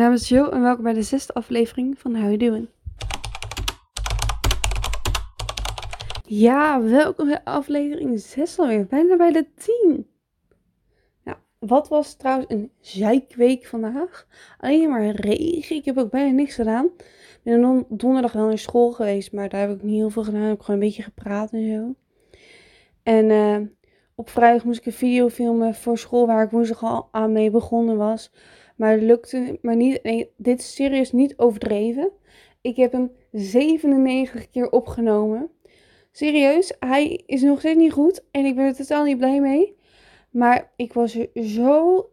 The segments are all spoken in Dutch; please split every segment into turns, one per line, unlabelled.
naam is Jo en welkom bij de zesde aflevering van How You Doing. Ja, welkom bij aflevering 6 alweer, bijna bij de 10. Nou, wat was trouwens een zeikweek vandaag? Alleen maar regen, ik heb ook bijna niks gedaan. Ik ben don- donderdag wel naar school geweest, maar daar heb ik niet heel veel gedaan. Ik heb gewoon een beetje gepraat en zo. En eh, op vrijdag moest ik een video filmen voor school waar ik woensdag al aan mee begonnen was. Maar het lukte maar niet. Dit is serieus niet overdreven. Ik heb hem 97 keer opgenomen. Serieus, hij is nog steeds niet goed en ik ben er totaal niet blij mee. Maar ik was er zo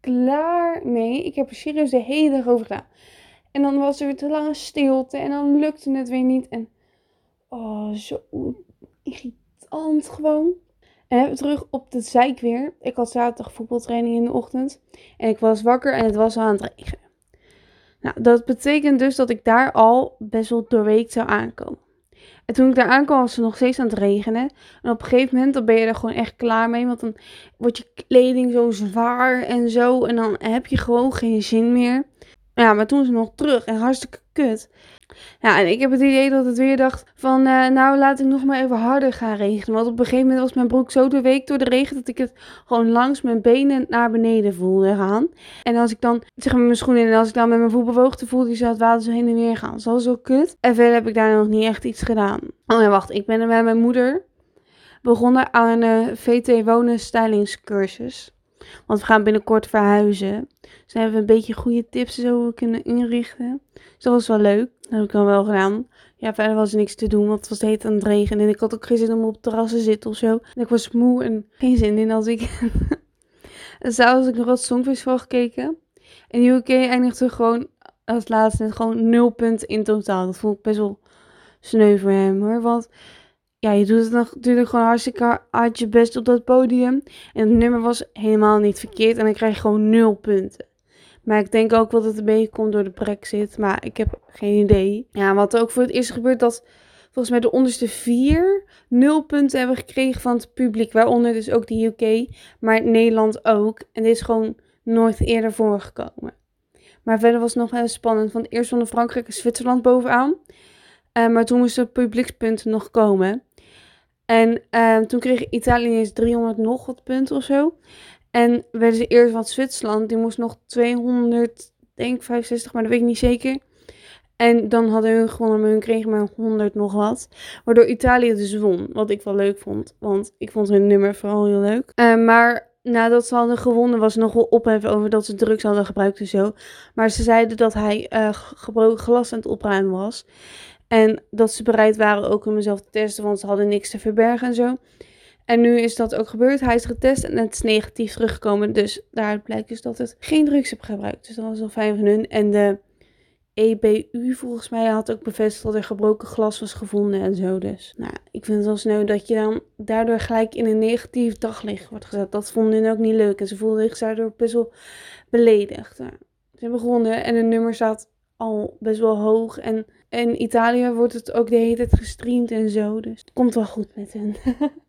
klaar mee. Ik heb er serieus de hele dag over gedaan. En dan was er weer te lange stilte en dan lukte het weer niet. En oh, zo irritant gewoon. En we terug op de zeik weer. Ik had zaterdag voetbaltraining in de ochtend. En ik was wakker en het was al aan het regenen. Nou, dat betekent dus dat ik daar al best wel doorweekt zou aankomen. En toen ik daar aankwam was het nog steeds aan het regenen. En op een gegeven moment dan ben je er gewoon echt klaar mee. Want dan wordt je kleding zo zwaar en zo. En dan heb je gewoon geen zin meer. Ja, maar toen het nog terug en hartstikke kut. Ja, en ik heb het idee dat het weer dacht van, eh, nou laat ik nog maar even harder gaan regenen. Want op een gegeven moment was mijn broek zo doorweekt door de regen dat ik het gewoon langs mijn benen naar beneden voelde gaan. En als ik dan, zeg maar mijn schoenen en als ik dan met mijn voet bewoog, voelde die zo het water zo heen en weer gaan. Dat was zo kut. En verder heb ik daar nog niet echt iets gedaan. Oh ja, wacht, ik ben er met mijn moeder begonnen aan een eh, VT Wonen stylingscursus. Want we gaan binnenkort verhuizen. Dus dan hebben we een beetje goede tips zo we kunnen inrichten. Dus dat was wel leuk. Dat heb ik dan wel gedaan. Ja, verder was er niks te doen, want het was tijd aan het regenen. En ik had ook geen zin om op het terras te zitten of zo. En ik was moe en geen zin in als ik... en s'avonds heb ik nog wat Songfestival gekeken. En UK eindigde gewoon als laatste gewoon nul punten in totaal. Dat vond ik best wel sneu voor hem hoor. Want ja, je doet het natuurlijk gewoon hartstikke hard je best op dat podium. En het nummer was helemaal niet verkeerd. En krijg je gewoon nul punten. Maar ik denk ook wel dat het een beetje komt door de brexit. Maar ik heb geen idee. Ja, wat ook voor het eerst gebeurt dat volgens mij de onderste vier nul punten hebben gekregen van het publiek. Waaronder dus ook de UK, maar Nederland ook. En dit is gewoon nooit eerder voorgekomen. Maar verder was het nog wel spannend. Want eerst stonden Frankrijk en Zwitserland bovenaan. Uh, maar toen moesten publiekspunten nog komen. En uh, toen kreeg Italië eens 300 nog wat punten of zo. En werden ze eerst van Zwitserland, die moest nog 200, denk 65, maar dat weet ik niet zeker. En dan hadden hun gewonnen, maar hun kregen maar 100 nog wat. Waardoor Italië dus won, wat ik wel leuk vond. Want ik vond hun nummer vooral heel leuk. Uh, maar nadat ze hadden gewonnen was nog wel ophef over dat ze drugs hadden gebruikt en zo. Maar ze zeiden dat hij uh, gebroken glas aan het opruimen was. En dat ze bereid waren ook om mezelf te testen, want ze hadden niks te verbergen en zo. En nu is dat ook gebeurd. Hij is getest en het is negatief teruggekomen. Dus daaruit blijkt dus dat het geen drugs heb gebruikt. Dus dat was wel fijn van hun. En de EBU volgens mij had ook bevestigd dat er gebroken glas was gevonden en zo. Dus nou, ik vind het wel sneu dat je dan daardoor gelijk in een negatief daglicht wordt gezet. Dat vonden hun ook niet leuk. En ze voelden zich daardoor best wel beledigd. Ze hebben gewonnen en hun nummer staat al best wel hoog. En in Italië wordt het ook de hele tijd gestreamd en zo. Dus het komt wel goed met hen.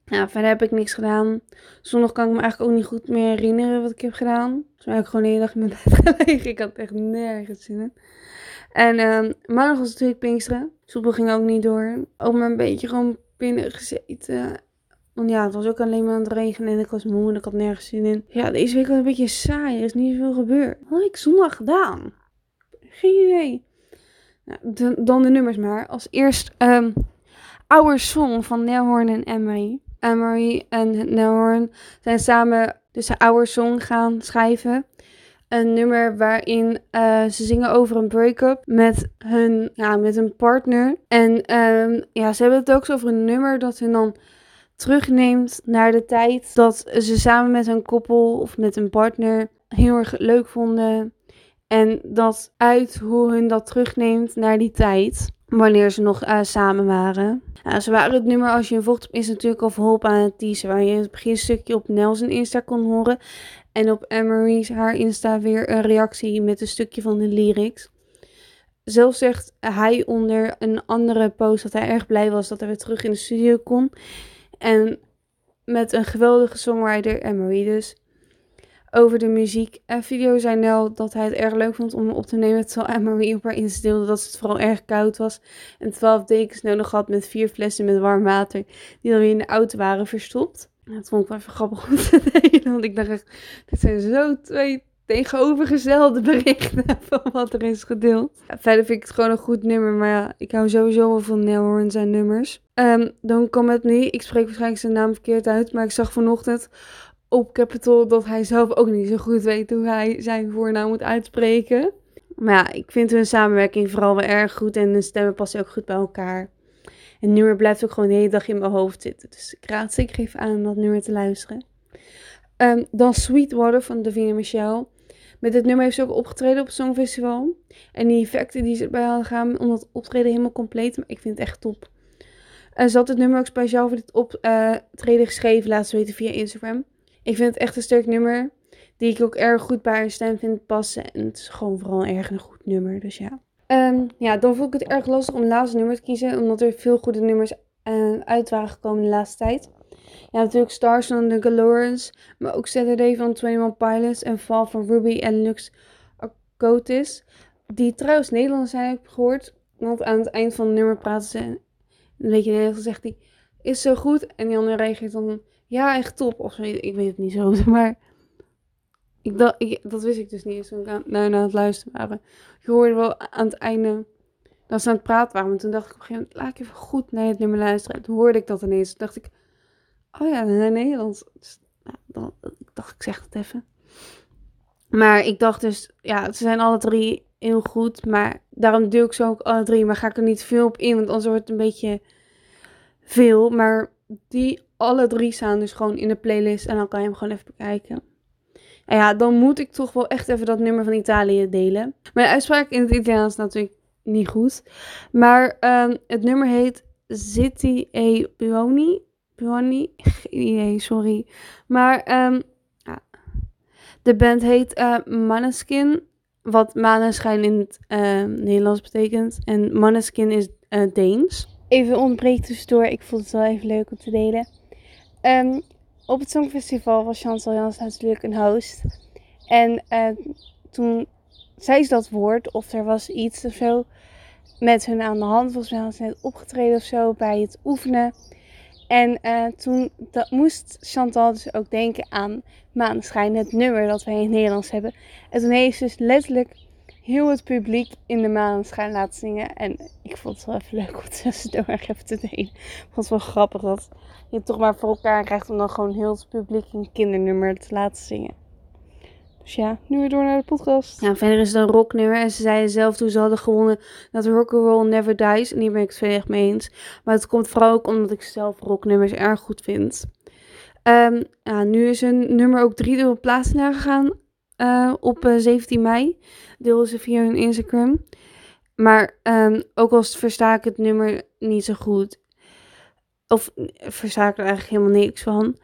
ja, verder heb ik niks gedaan. Zondag kan ik me eigenlijk ook niet goed meer herinneren wat ik heb gedaan. Mij heb ik gewoon de hele dag in mijn bed gelegen. Ik had echt nergens zin in. En um, maandag was natuurlijk Pinksteren. Soepel ging ook niet door. Ook maar een beetje gewoon binnen gezeten. Want ja, het was ook alleen maar aan het regenen en ik was moe en ik had nergens zin in. Ja, deze week was een beetje saai. Er is niet zoveel gebeurd. Wat had ik zondag gedaan? Geen idee. Dan de nummers maar. Als eerst um, Our Song van Nelhorn en Emery. Emery en Nelhorn zijn samen dus de Our Song gaan schrijven. Een nummer waarin uh, ze zingen over een break-up met hun, ja, met hun partner. En um, ja, ze hebben het ook over een nummer dat hun dan terugneemt naar de tijd dat ze samen met een koppel of met een partner heel erg leuk vonden. En dat uit hoe hun dat terugneemt naar die tijd. Wanneer ze nog uh, samen waren. Ze waren het nummer als je een volgt is natuurlijk al volop aan het teasen. Waar je het beginstukje op Nelson Insta kon horen. En op Emery's haar Insta weer een reactie met een stukje van de lyrics. Zelf zegt hij onder een andere post dat hij erg blij was dat hij weer terug in de studio kon. En met een geweldige songwriter Emery dus. Over de muziek. En video zei Nel dat hij het erg leuk vond om op te nemen. Terwijl Anne-Marie op haar instilde dat het vooral erg koud was. En 12 dekens nodig had met vier flessen met warm water. Die dan weer in de auto waren verstopt. Dat vond ik wel even grappig om te delen. Want ik dacht echt, dit zijn zo twee tegenovergestelde berichten van wat er is gedeeld. verder vind ik het gewoon een goed nummer. Maar ja, ik hou sowieso wel van Neil en zijn nummers. Um, dan kwam het niet. Ik spreek waarschijnlijk zijn naam verkeerd uit. Maar ik zag vanochtend op Capital dat hij zelf ook niet zo goed weet hoe hij zijn voornaam moet uitspreken. Maar ja, ik vind hun samenwerking vooral wel erg goed. En de stemmen passen ook goed bij elkaar. En nummer blijft ook gewoon de hele dag in mijn hoofd zitten. Dus ik raad zeker even aan om dat nummer te luisteren. Um, dan Sweetwater van Davina Michelle. Met dit nummer heeft ze ook opgetreden op het Songfestival. En die effecten die ze erbij hadden gaan om dat optreden helemaal compleet. Maar ik vind het echt top. En ze had het nummer ook speciaal voor dit optreden geschreven. Laat ze weten via Instagram. Ik vind het echt een sterk nummer. Die ik ook erg goed bij haar stem vind passen. En het is gewoon vooral erg een goed nummer. Dus ja. Um, ja, dan vond ik het erg lastig om het laatste nummer te kiezen. Omdat er veel goede nummers uh, uit waren gekomen de laatste tijd. Ja, natuurlijk Stars van The Galorans. Maar ook Saturday van 21 Pilots. En Fall van Ruby en Lux Arcotis. Die trouwens Nederlands zijn, heb ik gehoord. Want aan het eind van het nummer praten ze een beetje Nederlands. zegt hij, is zo goed. En die andere reageert dan, ja, echt top. Of zo, ik weet het niet zo. Maar ik dacht, ik, dat wist ik dus niet eens toen ik naar, naar het luisteren waren. Je hoorde wel aan het einde dat ze aan het praten waren. Maar toen dacht ik op een gegeven moment, laat ik even goed naar het nummer luisteren. Toen hoorde ik dat ineens. Toen dacht ik, oh ja, in Nederlands. Dus, nou, dan, ik dacht, ik zeg het even. Maar ik dacht dus, ja, ze zijn alle drie heel goed. Maar daarom deel ik zo ook alle drie. Maar ga ik er niet veel op in, want anders wordt het een beetje veel. Maar die alle drie staan dus gewoon in de playlist. En dan kan je hem gewoon even bekijken. En ja, dan moet ik toch wel echt even dat nummer van Italië delen. Mijn uitspraak in het Italiaans is natuurlijk niet goed. Maar um, het nummer heet City e Buoni. Buoni? Sorry. Maar um, ja. de band heet uh, Maneskin. Wat maneschijn in het uh, Nederlands betekent. En Maneskin is uh, Deens. Even ontbreekt tussendoor. Ik vond het wel even leuk om te delen. Um, op het Songfestival was Chantal Jans natuurlijk een host. En uh, toen zei ze dat woord, of er was iets of zo met hun aan de hand. Volgens mij net opgetreden of zo bij het oefenen. En uh, toen dat moest Chantal dus ook denken aan Maanschijn, het nummer dat wij in het Nederlands hebben. En toen heeft ze dus letterlijk heel het publiek in de maanschijn laten zingen. En ik vond het wel even leuk om tussendoor even te delen. Ik vond het wel grappig dat je het toch maar voor elkaar krijgt om dan gewoon heel het publiek een kindernummer te laten zingen. Dus ja, nu weer door naar de podcast. Ja, verder is het een rocknummer. En ze zeiden zelf toen ze hadden gewonnen dat Rock'n'Roll Never Dies. En hier ben ik het veel echt mee eens. Maar het komt vooral ook omdat ik zelf rocknummers erg goed vind. Um, nu is een nummer ook drie dubbele plaatsen naar gegaan uh, op uh, 17 mei. Deelden ze via hun Instagram. Maar um, ook al versta ik het nummer niet zo goed. Of versta ik er eigenlijk helemaal niks van.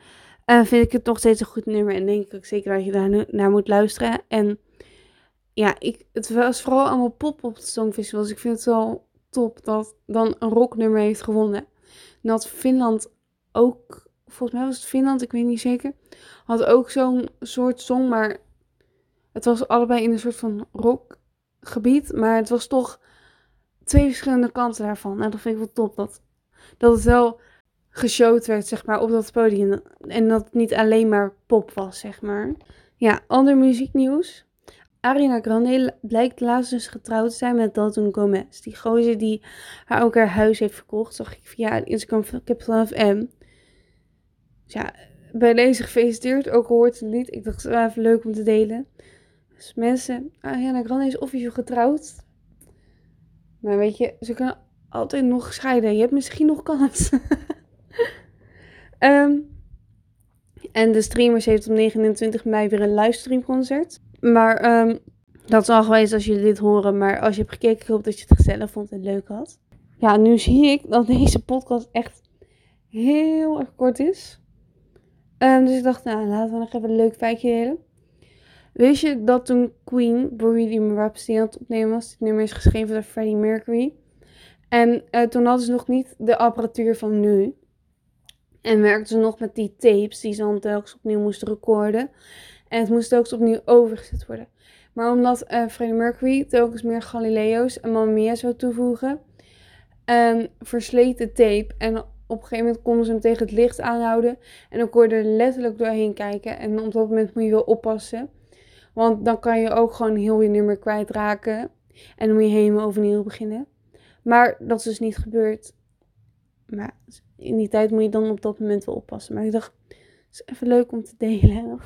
Vind ik het nog steeds een goed nummer. En denk ik ook zeker dat je daar naar moet luisteren. En ja, ik, het was vooral allemaal pop op het Songfestival. Dus ik vind het wel top dat dan een rocknummer heeft gewonnen. En dat Finland ook, volgens mij was het Finland, ik weet niet zeker. Had ook zo'n soort song, maar het was allebei in een soort van rockgebied. Maar het was toch twee verschillende kanten daarvan. En dat vind ik wel top. Dat, dat het wel geshowd werd, zeg maar, op dat podium. En dat het niet alleen maar pop was, zeg maar. Ja, ander muzieknieuws. Ariana Grande blijkt laatst dus getrouwd te zijn met Dalton Gomez. Die gozer die haar ook haar huis heeft verkocht. Zag ik via Instagram van Capital FM. Ja, bij deze gefeliciteerd. Ook hoort het niet. Ik dacht het was even leuk om te delen. Dus mensen, Ariana Grande is officieel getrouwd. Maar weet je, ze kunnen altijd nog scheiden. Je hebt misschien nog kans. um, en de streamers heeft op 29 mei weer een livestreamconcert. Maar um, dat is al geweest als jullie dit horen. Maar als je hebt gekeken, ik hoop dat je het gezellig vond en leuk had. Ja, nu zie ik dat deze podcast echt heel erg kort is. Um, dus ik dacht, nou, laten we nog even een leuk feitje delen. Weet je dat toen Queen Bohemian Rhapsody aan het opnemen was, dit nummer is geschreven door Freddie Mercury. En uh, toen hadden ze nog niet de apparatuur van nu. En werkten ze nog met die tapes die ze dan telkens opnieuw moesten recorden. En het moest telkens opnieuw overgezet worden. Maar omdat uh, Freddie Mercury telkens meer Galileo's en Mamma zou toevoegen, um, versleet de tape. En op een gegeven moment konden ze hem tegen het licht aanhouden. En dan kon je er letterlijk doorheen kijken. En op dat moment moet je wel oppassen. Want dan kan je ook gewoon heel je nummer kwijtraken. En dan moet je helemaal overnieuw beginnen. Maar dat is dus niet gebeurd. Maar in die tijd moet je dan op dat moment wel oppassen. Maar ik dacht, het is even leuk om te delen.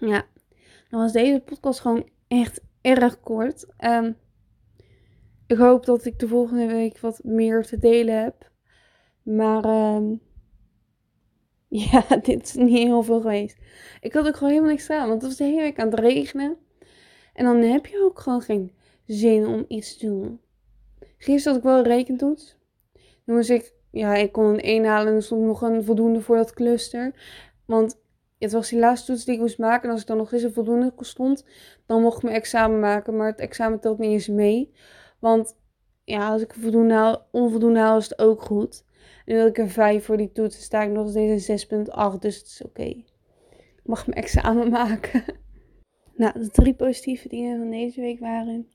Ja, dan was deze podcast gewoon echt erg kort. Um, ik hoop dat ik de volgende week wat meer te delen heb. Maar um, ja, dit is niet heel veel geweest. Ik had ook gewoon helemaal niks aan, want het was de hele week aan het regenen. En dan heb je ook gewoon geen zin om iets te doen. Gisteren had ik wel een rekentoets. Dan moest ik, ja, ik kon een 1 halen en er stond nog een voldoende voor dat cluster. Want het was die laatste toets die ik moest maken. En als ik dan nog eens een voldoende stond, dan mocht ik mijn examen maken. Maar het examen telt niet eens mee. Want ja, als ik voldoende onvoldoende haal, is het ook goed. Nu wil ik een 5 voor die toets, sta ik nog steeds een 6,8, dus het is oké. Ik mag mijn examen maken. nou, de drie positieve dingen van deze week waren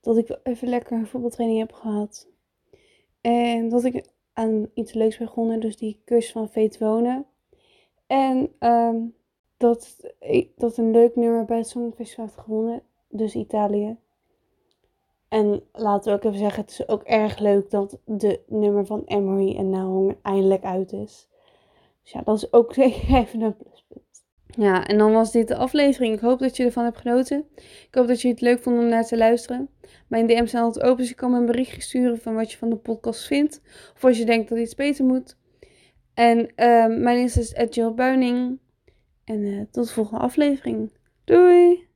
dat ik even lekker een voetbaltraining heb gehad. En dat ik aan iets leuks begonnen, dus die cursus van Veet Wonen. En um, dat, dat een leuk nummer bij het Songfestival heeft gewonnen, dus Italië. En laten we ook even zeggen, het is ook erg leuk dat de nummer van Emery en Nahong eindelijk uit is. Dus ja, dat is ook even een pluspunt. Ja, en dan was dit de aflevering. Ik hoop dat je ervan hebt genoten. Ik hoop dat je het leuk vond om naar te luisteren. Mijn DM's zijn altijd open, dus je kan me een berichtje sturen van wat je van de podcast vindt. Of als je denkt dat iets beter moet. En uh, mijn Insta is Jill Buining. En uh, tot de volgende aflevering. Doei!